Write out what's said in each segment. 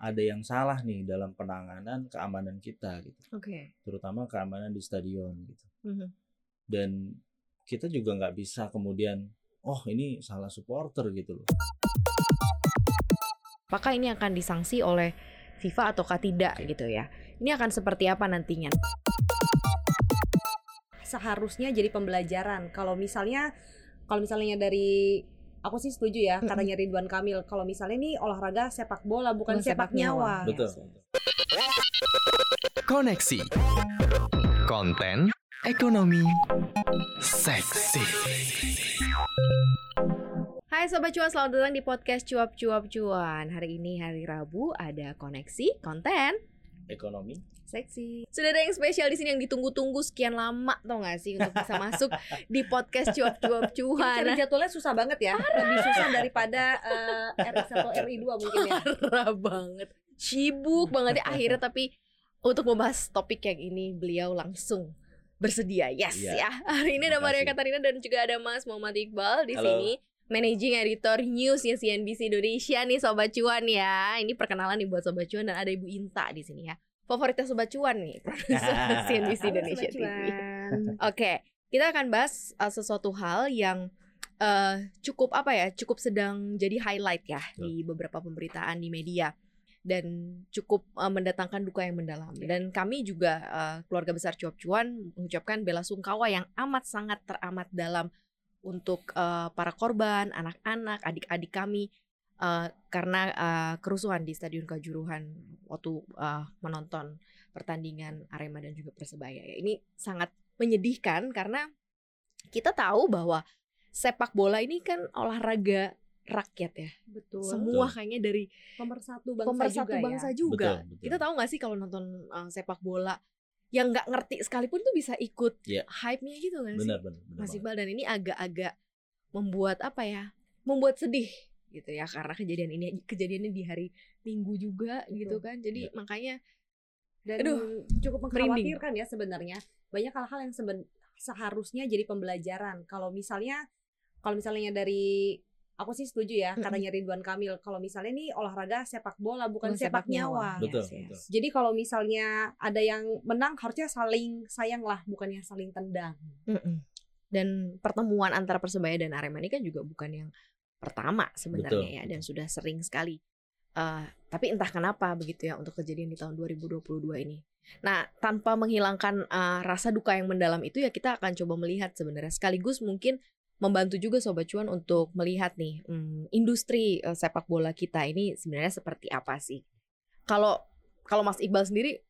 ada yang salah nih dalam penanganan keamanan kita gitu Oke. terutama keamanan di stadion gitu Mhm. dan kita juga nggak bisa kemudian oh ini salah supporter gitu loh Apakah ini akan disanksi oleh FIFA ataukah tidak gitu ya? Ini akan seperti apa nantinya? seharusnya jadi pembelajaran. Kalau misalnya kalau misalnya dari aku sih setuju ya katanya Ridwan Kamil. Kalau misalnya ini olahraga sepak bola bukan Bukan sepak sepak, nyawa. nyawa. betul. Koneksi. Konten Ekonomi Seksi. Hai Sobat Cuan, selamat datang di podcast Cuap Cuap Cuan. Hari ini hari Rabu ada koneksi, konten, ekonomi seksi Sudah ada yang spesial di sini yang ditunggu-tunggu sekian lama tau gak sih Untuk bisa masuk di podcast Cuap Cuap Ini Cuan cari jadwalnya susah banget ya. Lebih susah daripada eh, RI1 atau RI2 mungkin ya. Parah banget Sibuk banget ya akhirnya tapi untuk membahas topik yang ini beliau langsung bersedia yes Iya. ya hari ini ada Maria. Katarina dan juga ada Mas Muhammad Iqbal di Halo. sini managing editor newsnya CNBC Indonesia nih Sobat Cuan ya ini perkenalan nih buat Sobat Cuan dan ada Ibu Inta di sini ya favoritnya Sobat Cuan nih produser CNBC Halo, Indonesia TV. Oke, kita akan bahas uh, sesuatu hal yang uh, cukup apa ya, cukup sedang jadi highlight ya di beberapa pemberitaan di media dan cukup uh, mendatangkan duka yang mendalam. Dan kami juga uh, keluarga besar Cuap Cuan mengucapkan bela sungkawa yang amat sangat teramat dalam untuk uh, para korban, anak-anak, adik-adik kami uh, karena uh, kerusuhan di Stadion Kanjuruhan waktu uh, menonton pertandingan Arema dan juga Persebaya. Ya, Ini sangat menyedihkan karena kita tahu bahwa sepak bola ini kan olahraga rakyat ya. Betul. Semua kayaknya dari pemersatu bangsa pemersatu juga bangsa ya. juga. Betul, betul. Kita tahu nggak sih kalau nonton uh, sepak bola yang nggak ngerti sekalipun tuh bisa ikut Iya. hype-nya gitu nggak sih? benar benar benar Mas. Iqbal dan ini agak-agak membuat apa ya? Membuat sedih gitu ya karena kejadian ini kejadiannya di hari Minggu juga gitu Betul. kan. Jadi Iya. makanya Dan Aduh, cukup merinding. mengkhawatirkan ya sebenarnya. Banyak hal-hal yang seben- seharusnya jadi pembelajaran. Kalau misalnya kalau misalnya dari aku sih setuju ya Mm-mm. katanya Ridwan Kamil kalau misalnya ini olahraga sepak bola bukan Bukan sepak, sepak nyawa. nyawa. Betul, Yes, yes. betul. Jadi kalau misalnya ada yang menang harusnya saling sayang lah bukannya saling tendang. Mm-mm. Dan pertemuan antara Persebaya dan Arema ini kan juga bukan yang pertama sebenarnya Betul, ya dan sudah sering sekali. Eh, tapi entah kenapa begitu ya untuk kejadian di tahun 2022 ini. Nah, tanpa menghilangkan eh, rasa duka yang mendalam itu ya kita akan coba melihat sebenarnya sekaligus mungkin membantu juga sobat cuan untuk melihat nih hmm, industri eh, sepak bola kita ini sebenarnya seperti apa sih. Kalau kalau Mas Iqbal sendiri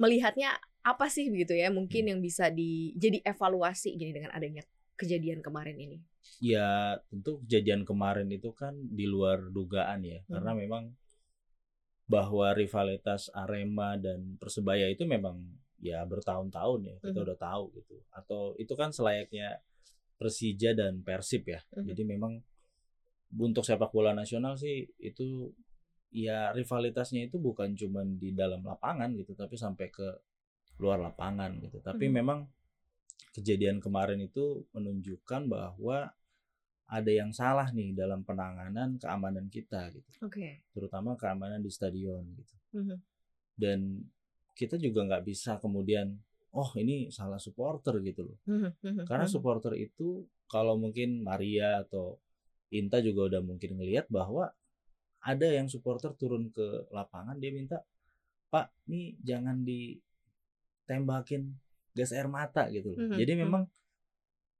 melihatnya apa sih begitu ya mungkin yang bisa di jadi evaluasi gini dengan adanya kejadian kemarin ini. ya tentu kejadian kemarin itu kan di luar dugaan ya Hmm. karena memang bahwa rivalitas Arema dan Persebaya itu memang ya bertahun-tahun ya kita Mhm. udah tahu gitu atau itu kan selayaknya Persija dan Persib ya Mhm. jadi memang untuk sepak bola nasional sih itu ya rivalitasnya itu bukan cuma di dalam lapangan gitu tapi sampai ke luar lapangan gitu tapi Mhm. memang kejadian kemarin itu menunjukkan bahwa ada yang salah nih dalam penanganan keamanan kita gitu Oke. terutama keamanan di stadion gitu Mhm. dan kita juga nggak bisa kemudian oh ini salah supporter gitu loh Mhm. karena supporter itu kalau mungkin Maria atau Inta juga udah mungkin ngelihat bahwa ada yang supporter turun ke lapangan dia minta Pak nih jangan ditembakin gas air mata gitu loh Mhm, jadi mhm. memang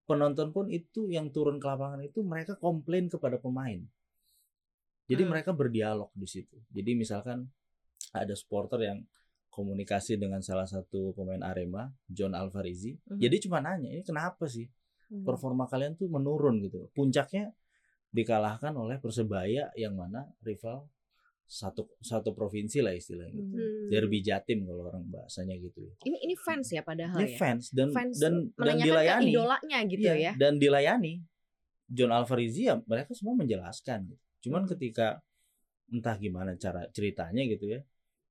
penonton pun itu yang turun ke lapangan itu mereka komplain kepada pemain jadi Hmm. mereka berdialog di situ jadi misalkan ada supporter yang komunikasi dengan salah satu pemain Arema John Alvarizi Mhm. jadi cuma nanya ini kenapa sih Mhm. performa kalian tuh menurun gitu. Puncaknya dikalahkan oleh Persebaya yang mana rival satu satu provinsi lah istilahnya gitu. Mhm. Derby Jatim kalau orang bahasanya gitu ya. Ini ini fans ya padahal Ini ya. fans dan Fans dan dan dilayani. idolanya gitu Iya, ya. Dan dilayani. John Alvarizi ya mereka semua menjelaskan gitu. Cuman Hmm. ketika entah gimana cara ceritanya gitu ya.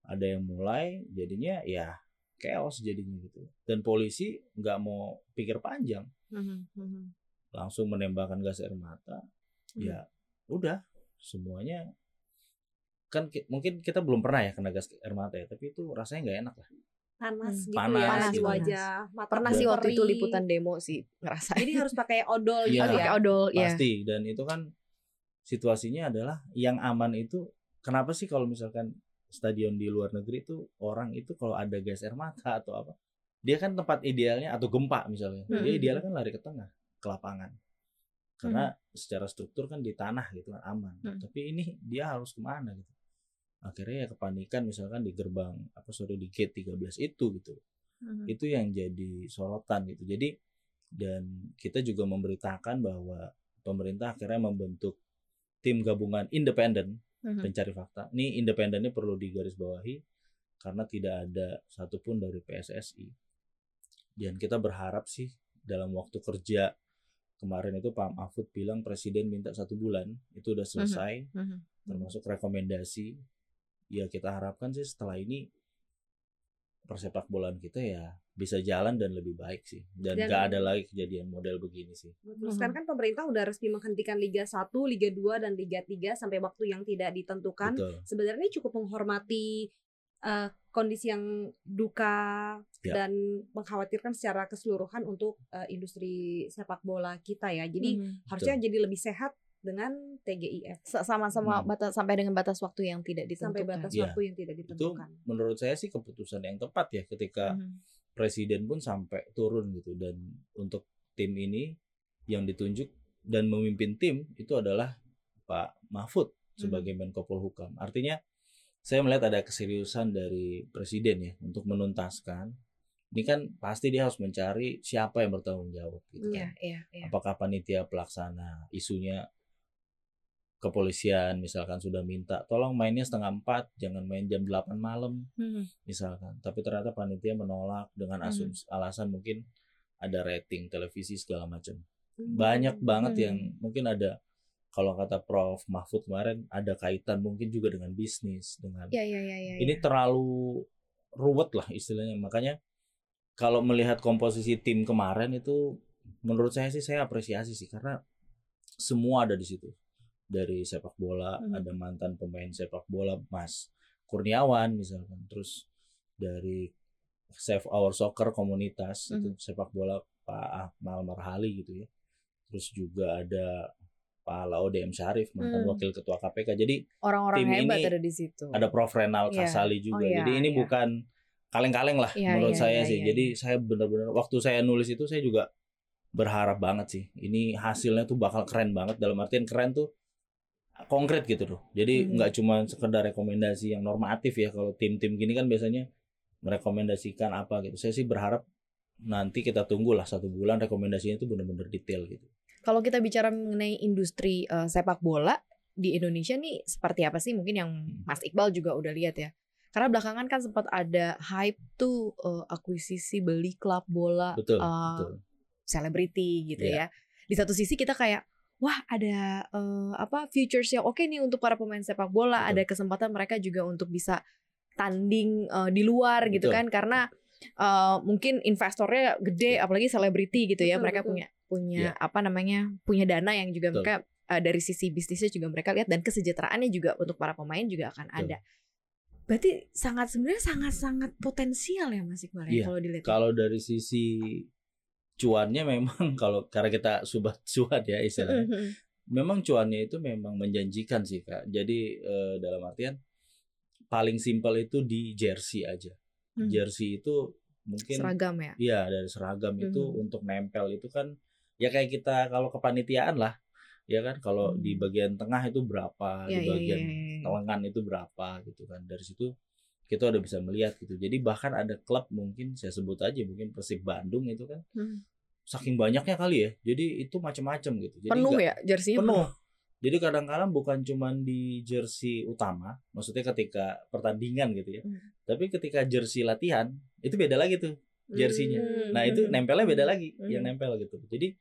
Ada yang mulai jadinya ya chaos jadinya gitu. Dan polisi nggak mau pikir panjang Mhm. Mhm. langsung menembakkan gas air mata Hmm. ya udah semuanya kan ki- mungkin kita belum pernah ya kena gas air mata ya, tapi itu rasanya nggak enak lah. panas Hmm. gitu Panas ya gitu. di wajah mata Pernah sih waktu itu liputan demo sih ngerasain. jadi harus pakai odol Iya. gitu Harus ya pakai odol ya. Pasti dan itu kan situasinya adalah yang aman itu kenapa sih kalau misalkan stadion di luar negeri itu orang itu kalau ada gas air mata atau apa dia kan tempat idealnya atau gempa misalnya dia Hmm. idealnya kan lari ke tengah ke lapangan karena secara struktur kan di tanah gitu kan aman Hmm. tapi ini dia harus ke mana gitu akhirnya ya kepanikan misalkan di gerbang apa sorry di gate 13 itu gitu Mhm. itu yang jadi sorotan gitu. Jadi dan kita juga memberitakan bahwa pemerintah akhirnya membentuk tim gabungan independen Mhm. pencari fakta. Ini independennya perlu digarisbawahi karena tidak ada satupun dari PSSI. Dan kita berharap sih dalam waktu kerja kemarin itu Pak Mahfud bilang presiden minta satu bulan itu udah selesai Mhm. termasuk rekomendasi ya kita harapkan sih setelah ini persepak bolaan kita ya bisa jalan dan lebih baik sih dan Dan- nggak ada lagi kejadian model begini sih Betul. Sekarang kan pemerintah udah resmi menghentikan Liga 1, Liga 2 dan Liga 3 sampai waktu yang tidak ditentukan. betul Sebenarnya cukup menghormati eh, kondisi yang duka Ya. dan mengkhawatirkan secara keseluruhan untuk eh, industri sepak bola kita ya. Jadi Mhm. harusnya jadi lebih sehat dengan TGIF Sa- sama-sama Hmm. batas sampai dengan batas waktu yang tidak sampai ditentukan. batas Iya. waktu yang tidak itu ditentukan. menurut saya sih keputusan yang tepat ya ketika Mhm. presiden pun sampai turun gitu dan untuk tim ini yang ditunjuk dan memimpin tim itu adalah Pak Mahfud sebagai Menko Polhukam artinya saya melihat ada keseriusan dari presiden ya untuk menuntaskan ini kan pasti dia harus mencari siapa yang bertanggung jawab gitu Iya, kan iya, iya. apakah panitia pelaksana isunya kepolisian misalkan sudah minta tolong mainnya setengah empat jangan main jam 8 malam Mhm. misalkan tapi ternyata panitia menolak dengan asumsi alasan mungkin ada rating televisi segala macam Hmm. banyak banget Mhm. yang mungkin ada kalau kata Prof Mahfud kemarin ada kaitan mungkin juga dengan bisnis dengan Iya, iya, iya, iya. ini terlalu ruwet lah istilahnya makanya kalau melihat komposisi tim kemarin itu menurut saya sih saya apresiasi sih karena semua ada di situ dari sepak bola Mhm. ada mantan pemain sepak bola Mas Kurniawan misalkan terus dari Save Our Soccer komunitas Mhm. itu sepak bola Pak Ahmad Marhali gitu ya terus juga ada Pak Laude M Syarif mantan Hmm. wakil ketua KPK jadi Orang-orang tim hebat ini ada di situ. ada Prof Renal Iya. Kasali juga. Oh, iya, Jadi ini iya. bukan kaleng-kaleng lah Iya, menurut iya, saya iya, sih. iya, Jadi saya benar-benar waktu saya nulis itu saya juga berharap banget sih. Ini hasilnya tuh bakal keren banget dalam artian keren tuh konkret gitu loh. Jadi Mhm. nggak cuma sekedar rekomendasi yang normatif ya kalau tim-tim gini kan biasanya merekomendasikan apa gitu. Saya sih berharap nanti kita tunggulah satu bulan rekomendasinya itu benar-benar detail gitu. Kalau kita bicara mengenai industri eh, sepak bola di Indonesia nih seperti apa sih? Mungkin yang Mas Iqbal juga udah lihat ya. Karena belakangan kan sempat ada hype tuh eh, akuisisi beli klub bola Betul, eh, betul. selebriti gitu Iya. ya. Di satu sisi kita kayak wah ada eh, apa futures yang oke nih untuk para pemain sepak bola, Betul. ada kesempatan mereka juga untuk bisa tanding eh, di luar gitu Betul. kan karena eh, mungkin investornya gede apalagi selebriti gitu ya Betul, mereka betul. punya punya Iya. apa namanya punya dana yang juga Betul. mereka eh, dari sisi bisnisnya juga mereka lihat dan kesejahteraannya juga untuk para pemain juga akan Betul. ada. Berarti sangat sebenarnya sangat-sangat potensial ya Mas Iqbal ya Iya, kalau dilihat. Kalau dari sisi cuannya memang kalau karena kita subat cuan ya istilahnya. Mhm. memang cuannya itu memang menjanjikan sih kak. Jadi eh, dalam artian paling simpel itu di jersey aja. Hmm. Jersey itu mungkin seragam ya. Iya dari seragam itu Mhm. untuk nempel itu kan ya kayak kita kalau kepanitiaan lah, ya kan kalau di Hmm. bagian tengah itu berapa, Iya, di iya, bagian iya, iya. lengan itu berapa gitu kan. Dari situ kita udah bisa melihat gitu. Jadi bahkan ada klub mungkin saya sebut aja mungkin Persib Bandung itu kan Hmm. saking banyaknya kali ya. Jadi itu macam-macam gitu. Jadi Penuh nggak- ya jersey penuh. Jadi kadang-kadang bukan cuman di jersey utama, maksudnya ketika pertandingan gitu ya. Hmm. Tapi ketika jersey latihan itu beda lagi tuh jersey-nya. Hmm. Nah itu nempelnya beda lagi Hmm. yang nempel gitu. Jadi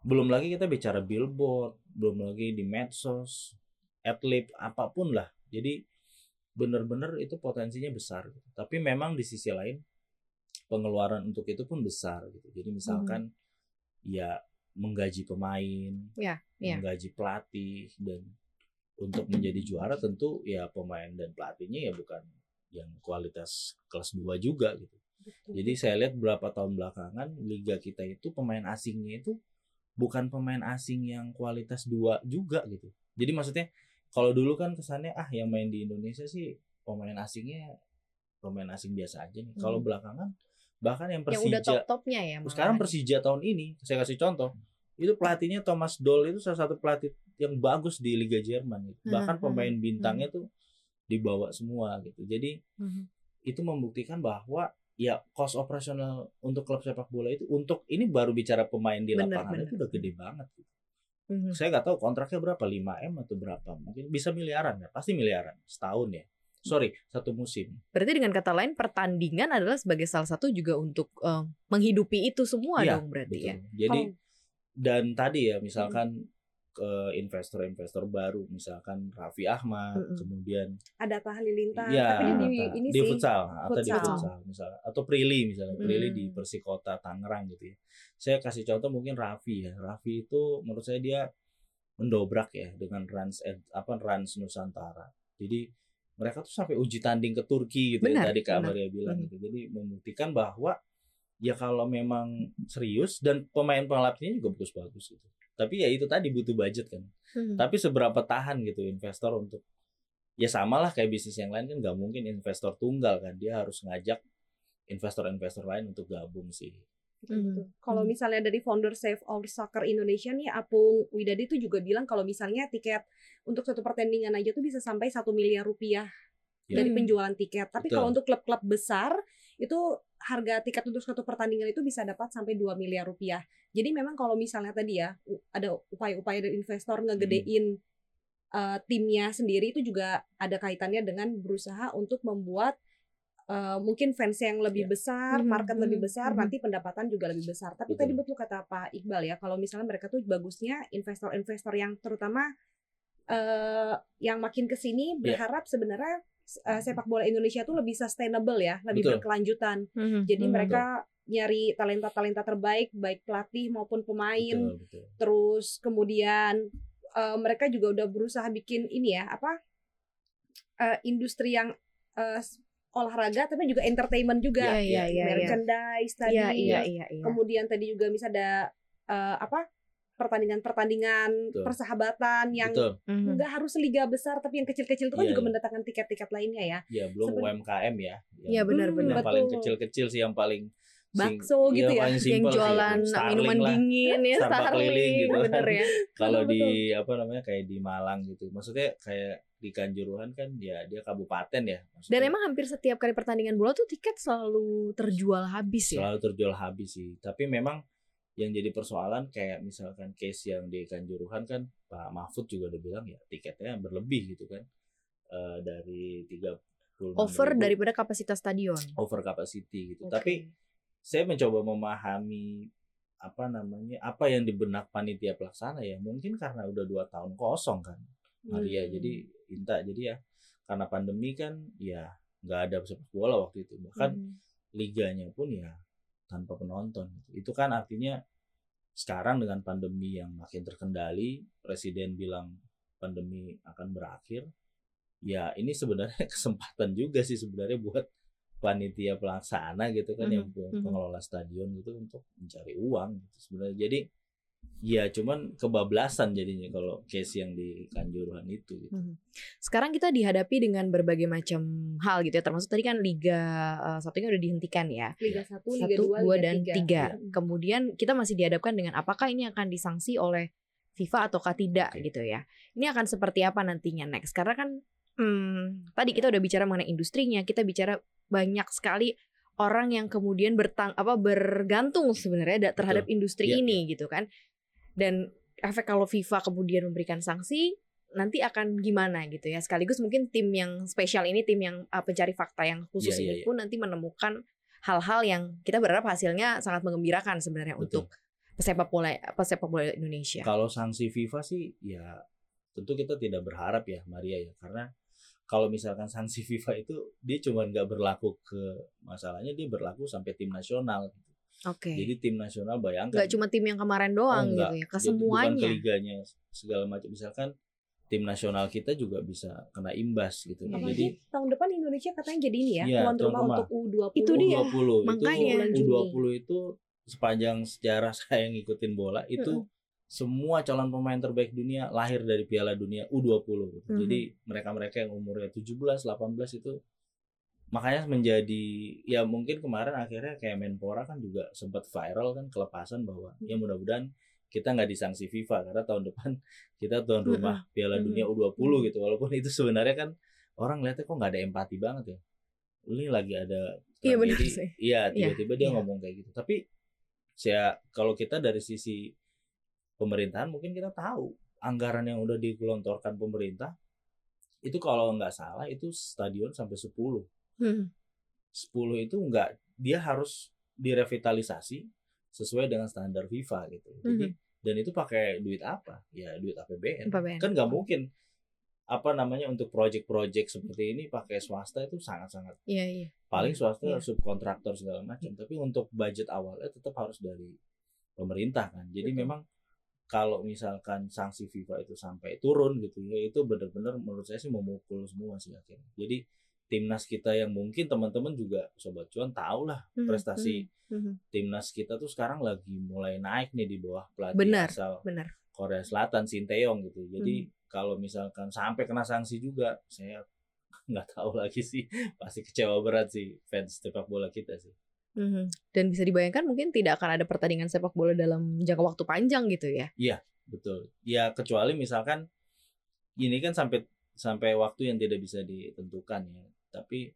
belum lagi kita bicara billboard, belum lagi di medsos, adlib apa pun lah. Jadi bener-bener itu potensinya besar. Gitu. Tapi memang di sisi lain pengeluaran untuk itu pun besar gitu. Jadi misalkan ya menggaji pemain, Ya, ya. menggaji pelatih dan untuk menjadi juara tentu ya pemain dan pelatihnya ya bukan yang kualitas kelas 2 juga gitu. Jadi saya lihat beberapa tahun belakangan liga kita itu pemain asingnya itu bukan pemain asing yang kualitas dua juga gitu. Jadi maksudnya kalau dulu kan kesannya ah yang main di Indonesia sih pemain asingnya pemain asing biasa aja nih. Kalau Hmm. belakangan bahkan yang yang udah Persija top-topnya ya. sekarang. Persija tahun ini saya kasih contoh itu pelatihnya Thomas Doll itu salah satu pelatih yang bagus di Liga Jerman gitu. bahkan Hmm, pemain bintangnya tuh dibawa semua gitu jadi Mhm. itu membuktikan bahwa ya cost operasional untuk klub sepak bola itu untuk ini baru bicara pemain di Bener, lapangan bener. itu udah gede banget gitu. Mhm. saya nggak tahu kontraknya berapa 5 m atau berapa mungkin bisa miliaran ya pasti miliaran setahun ya sorry satu musim Berarti dengan kata lain pertandingan adalah sebagai salah satu juga untuk eh, menghidupi itu semua Iya, dong berarti ya. Betul. Jadi Oh. dan tadi ya misalkan ke investor-investor baru misalkan Raffi Ahmad, Mm-mm. kemudian ada Atta Halilintar ya tapi di ini di sih futsal atau di futsal. futsal misalnya atau Prilly misalnya Prilly di Hmm. Persikota Tangerang gitu ya. Saya kasih contoh mungkin Raffi ya. Raffi itu menurut saya dia mendobrak ya dengan Rans Ed- apa Rans Nusantara. Jadi mereka tuh sampai uji tanding ke Turki gitu Benar, ya tadi Kak. Maria bilang Hmm. gitu. Jadi membuktikan bahwa ya kalau memang serius dan pemain pelatihnya juga bagus-bagus gitu. Tapi ya itu tadi butuh budget kan. Mhm. Tapi seberapa tahan gitu investor untuk ya samalah kayak bisnis yang lain kan nggak mungkin investor tunggal kan dia harus ngajak investor-investor lain untuk gabung sih. Gitu. Mhm. Kalau Mhm. misalnya dari founder Save All Soccer Indonesia nih, Apung Widadi itu juga bilang kalau misalnya tiket untuk satu pertandingan aja tuh bisa sampai satu miliar rupiah Ya. dari Hmm. penjualan tiket. Tapi Betul. kalau untuk klub-klub besar itu harga tiket untuk satu pertandingan itu bisa dapat sampai 2 miliar rupiah. Jadi memang kalau misalnya tadi ya ada upaya-upaya dari investor ngegedein uh, timnya sendiri itu juga ada kaitannya dengan berusaha untuk membuat uh, mungkin fans yang lebih Ya. besar, Mhm, market lebih mhm, besar, mhm. nanti pendapatan juga lebih besar. Tapi Betul. tadi betul kata Pak Iqbal ya, kalau misalnya mereka tuh bagusnya investor-investor yang terutama uh, yang makin ke sini Ya. berharap sebenarnya uh, sepak bola Indonesia tuh lebih sustainable ya, lebih Betul. berkelanjutan. Mhm. Jadi Mhm. mereka nyari talenta-talenta terbaik baik pelatih maupun pemain Betul, betul. terus kemudian eh, mereka juga udah berusaha bikin ini ya apa eh, industri yang s- olahraga tapi juga entertainment juga iya, iya, iya. merchandise tadi Iya, iya, iya, iya. kemudian tadi juga bisa ada eh, apa pertandingan-pertandingan Betul. persahabatan yang. Mhm. nggak harus liga besar tapi yang kecil-kecil itu kan Iya, juga iya. mendatangkan tiket-tiket lainnya ya Ya belum Seben- UMKM ya. Iya, benar, Hmm, benar. Yang paling kecil-kecil sih yang paling Bakso iya, gitu ya. paling Yang sih. jualan Starling minuman lah. dingin ya, Starbucks Starling, keliling gitu kan. bener ya. Kalau di apa namanya kayak di Malang gitu. Maksudnya kayak di Kanjuruhan kan ya dia kabupaten ya. Dan Maksudnya emang hampir setiap kali pertandingan bola tuh tiket selalu terjual habis ya. selalu terjual habis sih. Tapi memang yang jadi persoalan kayak misalkan case yang di Kanjuruhan kan Pak Mahfud juga udah bilang ya tiketnya berlebih gitu kan. Eh, dari 30 Over daripada kapasitas stadion. over capacity gitu. Oke. Tapi saya mencoba memahami apa namanya apa yang di benak panitia pelaksana ya mungkin karena udah dua tahun kosong kan Maria Hmm. jadi Inta jadi ya karena pandemi kan ya nggak ada sepak bola waktu itu bahkan Mhm. liganya pun ya tanpa penonton. Itu kan artinya sekarang dengan pandemi yang makin terkendali presiden bilang pandemi akan berakhir ya ini sebenarnya kesempatan juga sih sebenarnya buat panitia pelaksana gitu kan yang Mhm, mhm. pengelola stadion gitu untuk mencari uang gitu sebenarnya. Jadi ya cuman kebablasan jadinya kalau case yang di Kanjuruhan itu gitu. Mhm. Sekarang kita dihadapi dengan berbagai macam hal gitu ya. Termasuk tadi kan Liga eh, satunya udah dihentikan ya. Liga 1, Liga Satu, 2, dua, Liga dan 3. tiga. Hmm. Kemudian kita masih dihadapkan dengan apakah ini akan disanksi oleh FIFA ataukah tidak Oke. gitu ya. Ini akan seperti apa nantinya next? Karena kan hmm, tadi kita udah bicara mengenai industrinya, kita bicara banyak sekali orang yang kemudian bertang apa bergantung sebenarnya da- terhadap industri Iya, ini gitu kan. Dan efek kalau FIFA kemudian memberikan sanksi nanti akan gimana gitu ya. Sekaligus mungkin tim yang spesial ini tim yang uh, pencari fakta yang khusus Iya, iya, ini iya. pun nanti menemukan hal-hal yang kita berharap hasilnya sangat mengembirakan sebenarnya Betul. untuk pesepak bola pesepak bola Indonesia. Kalau sanksi FIFA sih ya tentu kita tidak berharap ya Maria ya karena kalau misalkan sanksi FIFA itu dia cuma nggak berlaku ke masalahnya dia berlaku sampai tim nasional. Oke. Jadi tim nasional bayangkan Nggak cuma tim yang kemarin doang Oh, gitu ya, ke Jadi bukan ke semuanya. liganya segala macam misalkan tim nasional kita juga bisa kena imbas gitu. Apalagi Jadi tahun depan Indonesia katanya jadi ini ya, Iya, tuan rumah rumah. untuk U20. Itu dia. U20 makanya. itu Bulan U20 itu sepanjang sejarah saya ngikutin bola itu semua calon pemain terbaik dunia lahir dari Piala Dunia U20 gitu. Mhm. Jadi mereka-mereka yang umurnya 17, 18 itu makanya menjadi ya mungkin kemarin akhirnya kayak Menpora kan juga sempat viral kan kelepasan bahwa ya mudah-mudahan kita nggak disanksi FIFA karena tahun depan kita tuan rumah Piala Mhm. Dunia U20 gitu. Walaupun itu sebenarnya kan orang lihatnya kok nggak ada empati banget ya. Ini lagi ada Iya, benar sih. iya tiba-tiba dia iya. ngomong kayak gitu. Tapi saya kalau kita dari sisi pemerintahan mungkin kita tahu anggaran yang udah digelontorkan pemerintah itu kalau nggak salah itu stadion sampai 10 Hmm. 10 itu nggak dia harus direvitalisasi sesuai dengan standar FIFA gitu jadi dan itu pakai duit apa ya duit APBN, APBN. kan nggak mungkin apa namanya untuk project-project seperti ini pakai swasta itu sangat-sangat Iya, iya. paling swasta Iya. subkontraktor segala macam tapi untuk budget awalnya tetap harus dari pemerintah kan jadi Betul. memang kalau misalkan sanksi FIFA itu sampai turun gitu ya itu benar-benar menurut saya sih memukul semua sih akhirnya jadi timnas kita yang mungkin teman-teman juga sobat cuan tahu lah Mhm, prestasi Mhm. timnas kita tuh sekarang lagi mulai naik nih di bawah pelatih Benar. asal Benar. Korea Selatan Sinteyong gitu jadi Hmm. kalau misalkan sampai kena sanksi juga saya nggak tahu lagi sih pasti kecewa berat sih fans sepak bola kita sih Mhm. Dan bisa dibayangkan mungkin tidak akan ada pertandingan sepak bola dalam jangka waktu panjang gitu ya. betul ya kecuali misalkan ini kan sampai sampai waktu yang tidak bisa ditentukan ya tapi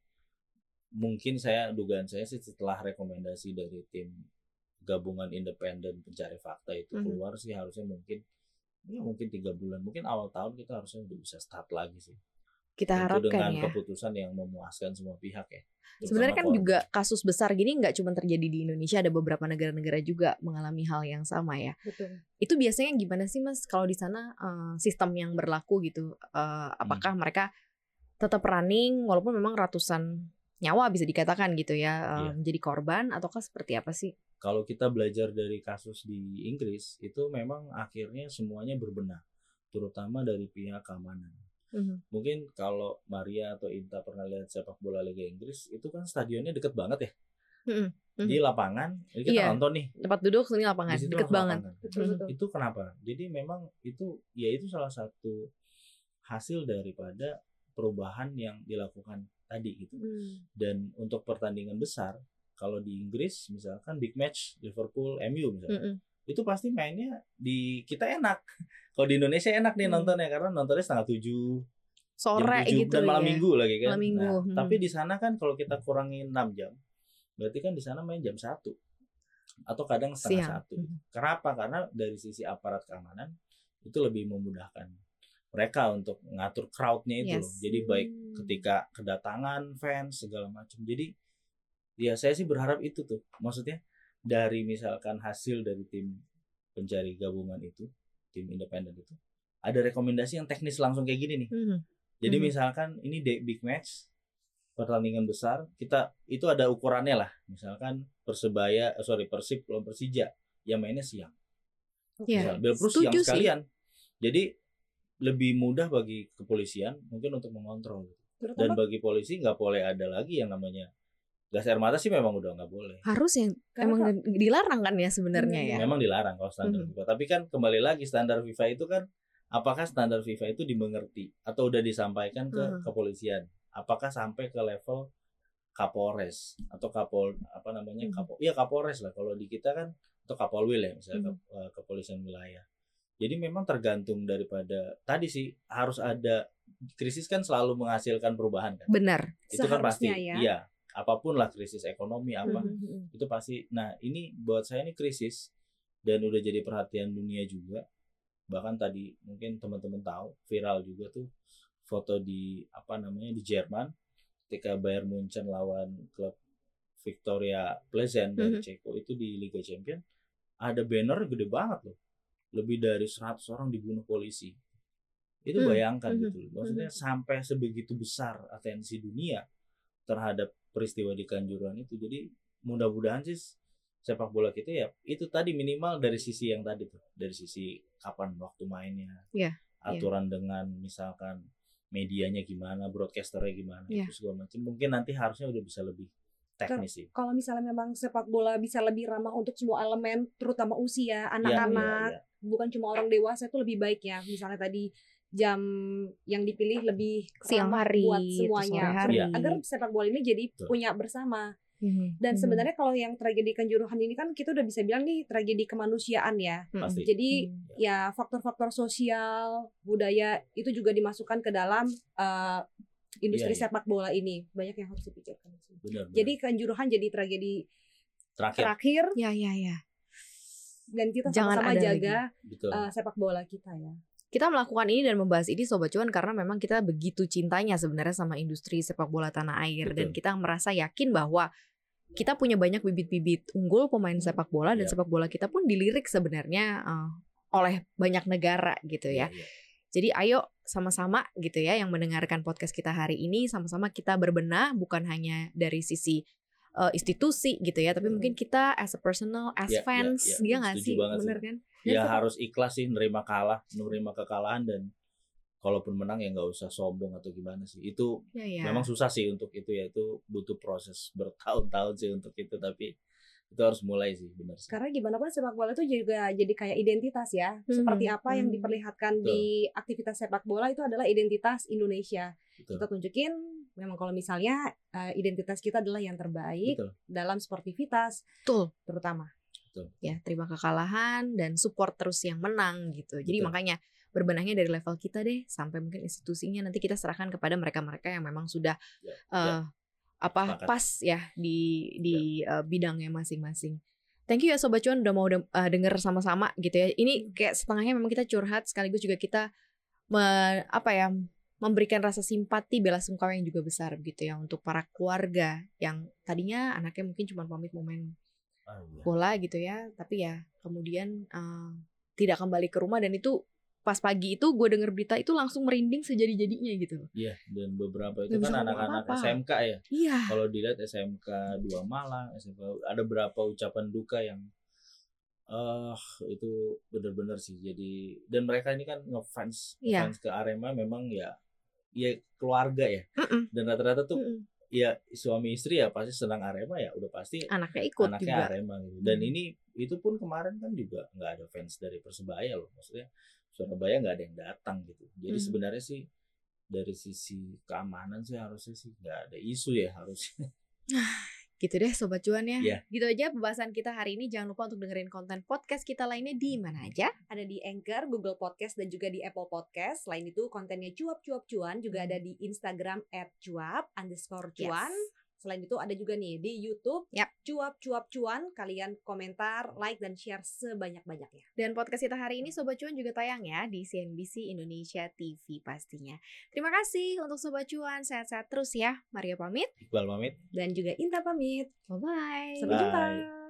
mungkin saya dugaan saya sih setelah rekomendasi dari tim gabungan independen pencari fakta itu Mhm. keluar sih harusnya mungkin ya mungkin tiga bulan mungkin awal tahun kita harusnya udah bisa start lagi sih Kita Tentu harapkan dengan ya. keputusan yang memuaskan semua pihak ya Sebenarnya kan juga kasus besar gini nggak cuma terjadi di Indonesia, ada beberapa negara-negara juga mengalami hal yang sama ya. Betul. Itu biasanya gimana sih mas kalau di sana eh, sistem yang berlaku gitu? Eh, apakah mereka tetap running walaupun memang ratusan nyawa bisa dikatakan gitu ya Iya. menjadi korban ataukah seperti apa sih? kalau kita belajar dari kasus di Inggris itu memang akhirnya semuanya berbenah terutama dari pihak keamanan Mhm. mungkin kalau Maria atau Inta pernah lihat sepak bola Liga Inggris itu kan stadionnya deket banget ya Mhm. Mhm. di lapangan ini kita Iya. nonton nih Tempat duduk sini lapangan di deket banget. lapangan. Mhm. betul. itu kenapa jadi memang itu ya itu salah satu hasil daripada perubahan yang dilakukan tadi gitu Hmm. dan untuk pertandingan besar kalau di Inggris misalkan big match Liverpool MU misalkan Mhm. itu pasti mainnya di kita enak kalau di Indonesia enak nih Hmm. nontonnya karena nontonnya setengah tujuh jam Sore tujuh, gitu dan malam ya. minggu lagi kan Malam minggu, Nah, hmm. tapi di sana kan kalau kita kurangin 6 jam berarti kan di sana main jam satu atau kadang setengah Siang. satu Mhm. kenapa karena dari sisi aparat keamanan itu lebih memudahkan mereka untuk ngatur crowdnya itu Yes. loh. jadi baik Hmm. ketika kedatangan fans segala macam jadi ya saya sih berharap itu tuh maksudnya dari misalkan hasil dari tim pencari gabungan itu tim independen itu ada rekomendasi yang teknis langsung kayak gini nih Mhm. jadi Mhm. misalkan ini big match pertandingan besar kita itu ada ukurannya lah misalkan persebaya eh, sorry persib lawan persija yang mainnya siang Iya. Misal, Bill Prus siang sih. sekalian jadi lebih mudah bagi kepolisian mungkin untuk mengontrol dan Terutama bagi polisi nggak boleh ada lagi yang namanya gas air mata sih memang udah nggak boleh Harus yang Karena emang dilarang kan ya sebenarnya Benar, ya. memang dilarang kalau standar Mhm. FIFA tapi kan kembali lagi standar FIFA itu kan apakah standar FIFA itu dimengerti atau udah disampaikan ke Mhm. kepolisian apakah sampai ke level Kapolres atau Kapol apa namanya Mhm. Kapol iya Kapolres lah kalau di kita kan atau Kapolwil ya misalnya Mhm. Kap- eh, kepolisian wilayah jadi memang tergantung daripada tadi sih harus ada krisis kan selalu menghasilkan perubahan kan Benar. itu kan pasti ya. iya apa pun lah krisis ekonomi apa Mhm. itu pasti nah ini buat saya ini krisis dan udah jadi perhatian dunia juga bahkan tadi mungkin teman-teman tahu viral juga tuh foto di apa namanya di Jerman ketika Bayern Munchen lawan klub Victoria Pleasant dari Mhm. Ceko itu di Liga Champion ada banner gede banget loh lebih dari 100 orang dibunuh polisi itu Hmm, bayangkan mhm, gitu loh. maksudnya sampai sebegitu besar atensi dunia terhadap peristiwa di Kanjuruhan itu jadi mudah-mudahan sih sepak bola kita ya itu tadi minimal dari sisi yang tadi tuh dari sisi kapan waktu mainnya Iya. aturan dengan misalkan medianya gimana, broadcasternya gimana, Iya. itu segala macam. Mungkin nanti harusnya udah bisa lebih teknis sih. Kalau misalnya memang sepak bola bisa lebih ramah untuk semua elemen, terutama usia, Iya, anak-anak, iya, iya. Bukan cuma orang dewasa itu lebih baik ya. Misalnya tadi jam yang dipilih lebih Siang hari, buat semuanya. sore hari. Agar sepak bola ini jadi Betul. punya bersama. Mhm. Dan Mhm. sebenarnya kalau yang tragedi Kanjuruhan ini kan kita udah bisa bilang nih tragedi kemanusiaan ya. Mhm. Pasti. Jadi Mhm. ya faktor-faktor sosial, budaya itu juga dimasukkan ke dalam uh, industri Iya, iya. sepak bola ini. Banyak yang harus dipikirkan. Benar, benar. Jadi Kanjuruhan jadi tragedi terakhir terakhir Ya ya ya. Dan kita Jangan sama-sama ada jaga uh, sepak bola kita ya. Kita melakukan ini dan membahas ini Sobat Cuan karena memang kita begitu cintanya sebenarnya sama industri sepak bola tanah air dan Betul. kita merasa yakin bahwa kita punya banyak bibit-bibit unggul pemain sepak bola dan Yap. sepak bola kita pun dilirik sebenarnya eh, oleh banyak negara gitu ya. Iya, iya. Jadi ayo sama-sama gitu ya yang mendengarkan podcast kita hari ini sama-sama kita berbenah bukan hanya dari sisi eh, institusi gitu ya, tapi Hmm. mungkin kita as a personal, as Ya, ya, fans, ya. dia nggak sih, bener kan? Dan ya sepak- harus ikhlas sih nerima kalah, nerima kekalahan dan kalaupun menang ya nggak usah sombong atau gimana sih. Itu Ya ya. memang susah sih untuk itu ya itu butuh proses bertahun-tahun sih untuk itu tapi itu harus mulai sih benar sih. Karena gimana pun sepak bola itu juga jadi kayak identitas ya. Seperti Mhm, apa yang mhm. diperlihatkan Betul. di aktivitas sepak bola itu adalah identitas Indonesia. Betul. Kita tunjukin memang kalau misalnya uh, identitas kita adalah yang terbaik Betul. dalam sportivitas Betul. terutama. ya terima kekalahan dan support terus yang menang gitu. Jadi Betul. makanya berbenahnya dari level kita deh sampai mungkin institusinya nanti kita serahkan kepada mereka-mereka yang memang sudah Ya, eh, apa Sepakat. pas ya di di eh, bidangnya masing-masing. Thank you ya Sobat Cuan udah mau de- eh, denger sama-sama gitu ya. Ini kayak setengahnya memang kita curhat sekaligus juga kita me- apa ya memberikan rasa simpati bela sungkawa yang juga besar gitu ya untuk para keluarga yang tadinya anaknya mungkin cuma pamit mau main Ah, iya. bola gitu ya tapi ya kemudian eh, tidak kembali ke rumah dan itu pas pagi itu gue denger berita itu langsung merinding sejadi jadinya gitu loh Iya, dan beberapa itu bisa kan anak-anak. SMK ya. iya Kalau dilihat SMK 2 Malang, SMK ada berapa ucapan duka yang eh itu benar-benar sih. Jadi dan mereka ini kan ngefans Iya. ngefans ke Arema memang ya ya keluarga ya. Mm-mm. Dan rata-rata tuh Mm-mm. ya suami istri ya pasti senang Arema ya udah pasti anaknya ikut anaknya juga Arema gitu. Dan ini itu pun kemarin kan juga nggak ada fans dari Persebaya loh. Maksudnya Surabaya nggak ada yang datang gitu. Jadi Hmm. sebenarnya sih dari sisi keamanan sih harusnya sih nggak ada isu ya harusnya. gitu deh sobat cuan ya Iya. gitu aja pembahasan kita hari ini jangan lupa untuk dengerin konten podcast kita lainnya di mana aja Ada di Anchor, Google Podcast dan juga di Apple Podcast. Selain itu kontennya cuap-cuap cuan juga ada di Instagram @cuap underscore cuan. Selain itu ada juga nih di YouTube Yap. cuap-cuap cuan. Kalian komentar, like dan share sebanyak-banyaknya. dan podcast kita hari ini sobat cuan juga tayang ya di CNBC Indonesia TV pastinya terima kasih untuk sobat cuan sehat-sehat terus ya Maria pamit Iqbal pamit. Dan juga Inta pamit. bye bye Sampai jumpa. Bye.